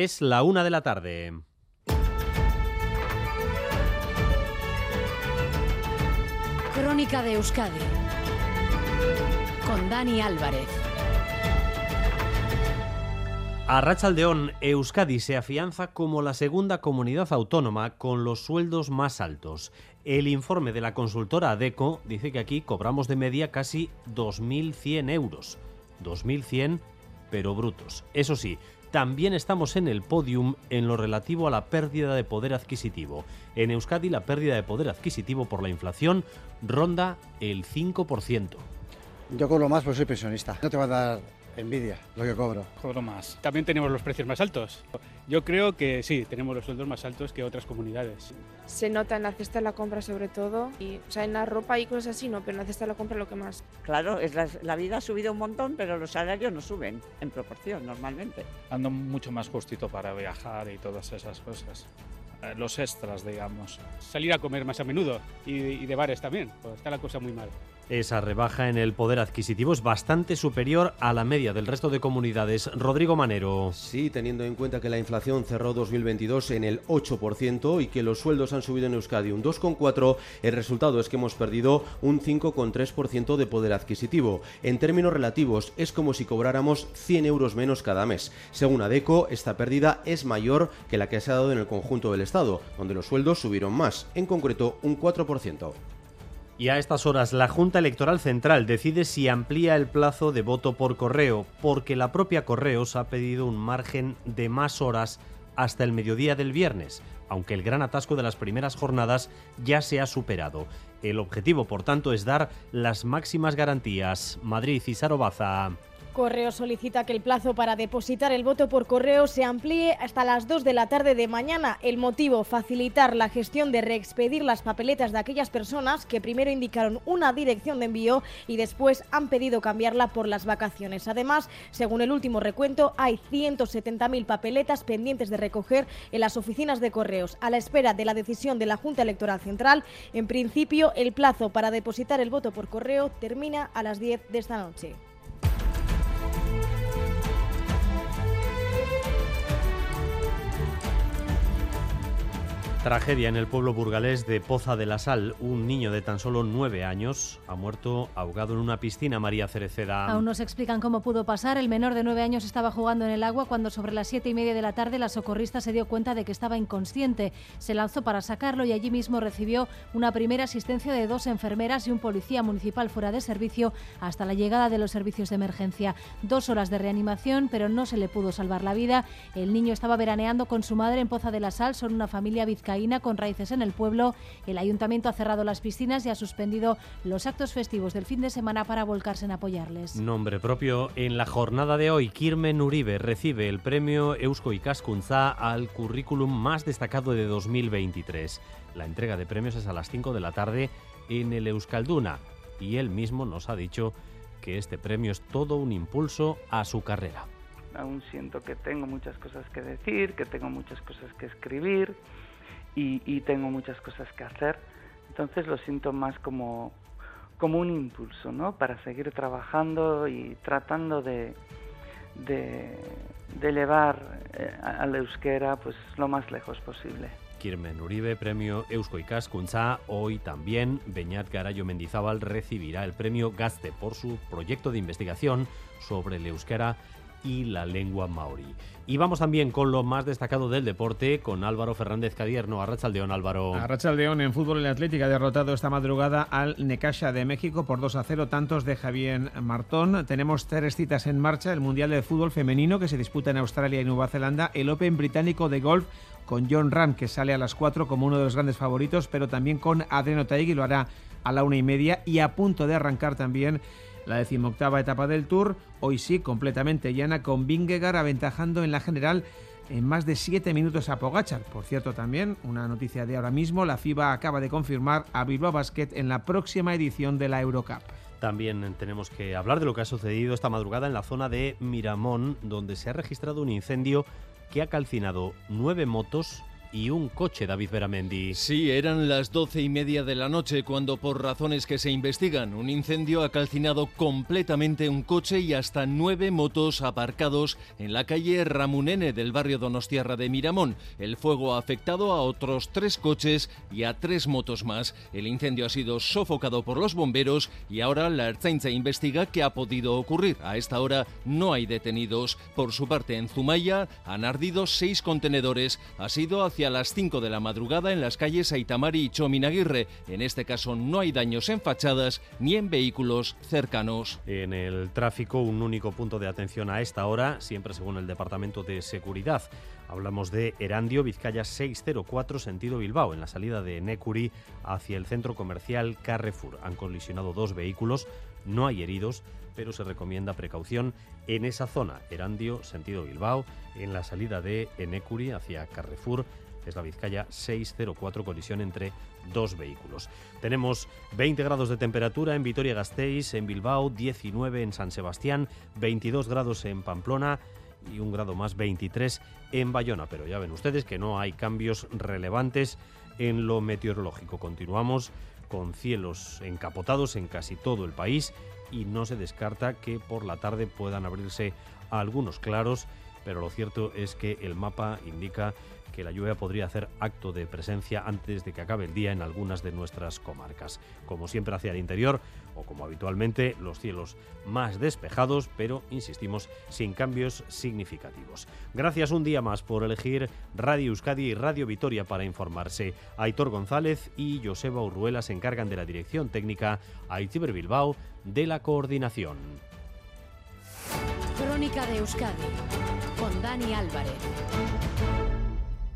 Es la una de la tarde. Crónica de Euskadi con Dani Álvarez. A Rachaldeón, Euskadi se afianza como la segunda comunidad autónoma con los sueldos más altos. El informe de la consultora ADECO dice que aquí cobramos de media casi 2.100 euros. 2.100 pero brutos. Eso sí, también estamos en el podium en lo relativo a la pérdida de poder adquisitivo. En Euskadi la pérdida de poder adquisitivo por la inflación ronda el 5%. Yo cobro más porque soy pensionista. No te va a dar envidia lo que cobro. Cobro más. También tenemos los precios más altos. Yo creo que sí, tenemos los sueldos más altos que otras comunidades. Se nota en la cesta de la compra sobre todo, y, o sea, en la ropa y cosas así no, pero en la cesta de la compra lo que más. Claro, es la, la vida ha subido un montón, pero los salarios no suben en proporción normalmente. Ando mucho más justito para viajar y todas esas cosas. Eh, Los extras, digamos. Salir a comer más a menudo y, y de bares también, pues está la cosa muy mal. Esa rebaja en el poder adquisitivo es bastante superior a la media del resto de comunidades. Rodrigo Manero. Sí, teniendo en cuenta que la inflación cerró 2022 en el 8% y que los sueldos han subido en Euskadi un 2,4%, el resultado es que hemos perdido un 5,3% de poder adquisitivo. En términos relativos, es como si cobráramos 100 euros menos cada mes. Según ADECO, esta pérdida es mayor que la que se ha dado en el conjunto del Estado, donde los sueldos subieron más, en concreto un 4%. Y a estas horas la Junta Electoral Central decide si amplía el plazo de voto por correo, porque la propia Correos ha pedido un margen de más horas hasta el mediodía del viernes, aunque el gran atasco de las primeras jornadas ya se ha superado. El objetivo, por tanto, es dar las máximas garantías. Madrid y Sarobaza. Correo solicita que el plazo para depositar el voto por correo se amplíe hasta las 2 de la tarde de mañana. El motivo, facilitar la gestión de reexpedir las papeletas de aquellas personas que primero indicaron una dirección de envío y después han pedido cambiarla por las vacaciones. Además, según el último recuento, hay 170.000 papeletas pendientes de recoger en las oficinas de correos. A la espera de la decisión de la Junta Electoral Central, en principio, el plazo para depositar el voto por correo termina a las 10 de esta noche. Tragedia en el pueblo burgalés de Poza de la Sal. Un niño de tan solo nueve años ha muerto ahogado en una piscina, María Cereceda. Aún no se explican cómo pudo pasar. El menor de nueve años estaba jugando en el agua cuando sobre las siete y media de la tarde la socorrista se dio cuenta de que estaba inconsciente. Se lanzó para sacarlo y allí mismo recibió una primera asistencia de dos enfermeras y un policía municipal fuera de servicio hasta la llegada de los servicios de emergencia. Dos horas de reanimación, pero no se le pudo salvar la vida. El niño estaba veraneando con su madre en Poza de la Sal. Son una familia vizcaína con raíces en el pueblo. El ayuntamiento ha cerrado las piscinas y ha suspendido los actos festivos del fin de semana para volcarse en apoyarles. Nombre propio. En la jornada de hoy, Kirmen Uribe recibe el premio Eusko Ikaskuntza al currículum más destacado de 2023. La entrega de premios es a las 5 de la tarde en el Euskalduna y él mismo nos ha dicho que este premio es todo un impulso a su carrera. Aún siento que tengo muchas cosas que decir, que tengo muchas cosas que escribir y, y tengo muchas cosas que hacer. Entonces lo siento más como, como un impulso, ¿no? Para seguir trabajando y tratando de, de, de elevar eh, al euskera pues lo más lejos posible. Kirmen Uribe, premio Eusko Ikaskuntza. Hoy también Beñat Garayo Mendizábal recibirá el premio Gazte por su proyecto de investigación sobre el euskera y la lengua maori. Y vamos también con lo más destacado del deporte, con Álvaro Fernández Cadierno. Arrachaldeón, Álvaro. Arrachaldeón en fútbol, el Atlético ha derrotado esta madrugada al Necaxa de México por 2 a 0, tantos de Javier Martón. Tenemos tres citas en marcha, el Mundial de Fútbol Femenino que se disputa en Australia y Nueva Zelanda, el Open Británico de Golf con John Ram, que sale a las 4 como uno de los grandes favoritos, pero también con Adriano Taegui, lo hará a la una y media, y a punto de arrancar también la decimoctava etapa del Tour, hoy sí, completamente llana, con Vingegaard aventajando en la general en más de 7 minutos a Pogachar. Por cierto, también una noticia de ahora mismo, la FIBA acaba de confirmar a Bilbao Basket en la próxima edición de la Eurocup. También tenemos que hablar de lo que ha sucedido esta madrugada en la zona de Miramón, donde se ha registrado un incendio que ha calcinado nueve motos y un coche, David Beramendi. Sí, eran las doce y media de la noche cuando, por razones que se investigan, un incendio ha calcinado completamente un coche y hasta nueve motos aparcados en la calle Ramunene del barrio Donostiarra de Miramón. El fuego ha afectado a otros tres coches y a tres motos más. El incendio ha sido sofocado por los bomberos y ahora la Ertzaintza investiga qué ha podido ocurrir. A esta hora no hay detenidos. Por su parte, en Zumaya han ardido seis contenedores. Ha sido hacia las 5 de la madrugada en las calles Aitamari y Chominaguirre. En este caso no hay daños en fachadas ni en vehículos cercanos. En el tráfico, un único punto de atención a esta hora, siempre según el Departamento de Seguridad. Hablamos de Erandio, Vizcaya 604, sentido Bilbao, en la salida de Necuri hacia el centro comercial Carrefour. Han colisionado dos vehículos, no hay heridos, pero se recomienda precaución en esa zona. Erandio, sentido Bilbao, en la salida de Enecuri hacia Carrefour es la Vizcaya 604, colisión entre dos vehículos. Tenemos 20 grados de temperatura en Vitoria-Gasteiz, en Bilbao, 19 en San Sebastián, 22 grados en Pamplona y un grado más 23 en Bayona. Pero ya ven ustedes que no hay cambios relevantes en lo meteorológico. Continuamos con cielos encapotados en casi todo el país y no se descarta que por la tarde puedan abrirse algunos claros, pero lo cierto es que el mapa indica que la lluvia podría hacer acto de presencia antes de que acabe el día en algunas de nuestras comarcas. Como siempre hacia el interior, o como habitualmente, los cielos más despejados, pero, insistimos, sin cambios significativos. Gracias un día más por elegir Radio Euskadi y Radio Vitoria para informarse. Aitor González y Joseba Urruela se encargan de la dirección técnica, Aitziber Bilbao de la coordinación. Crónica de Euskadi con Dani Álvarez.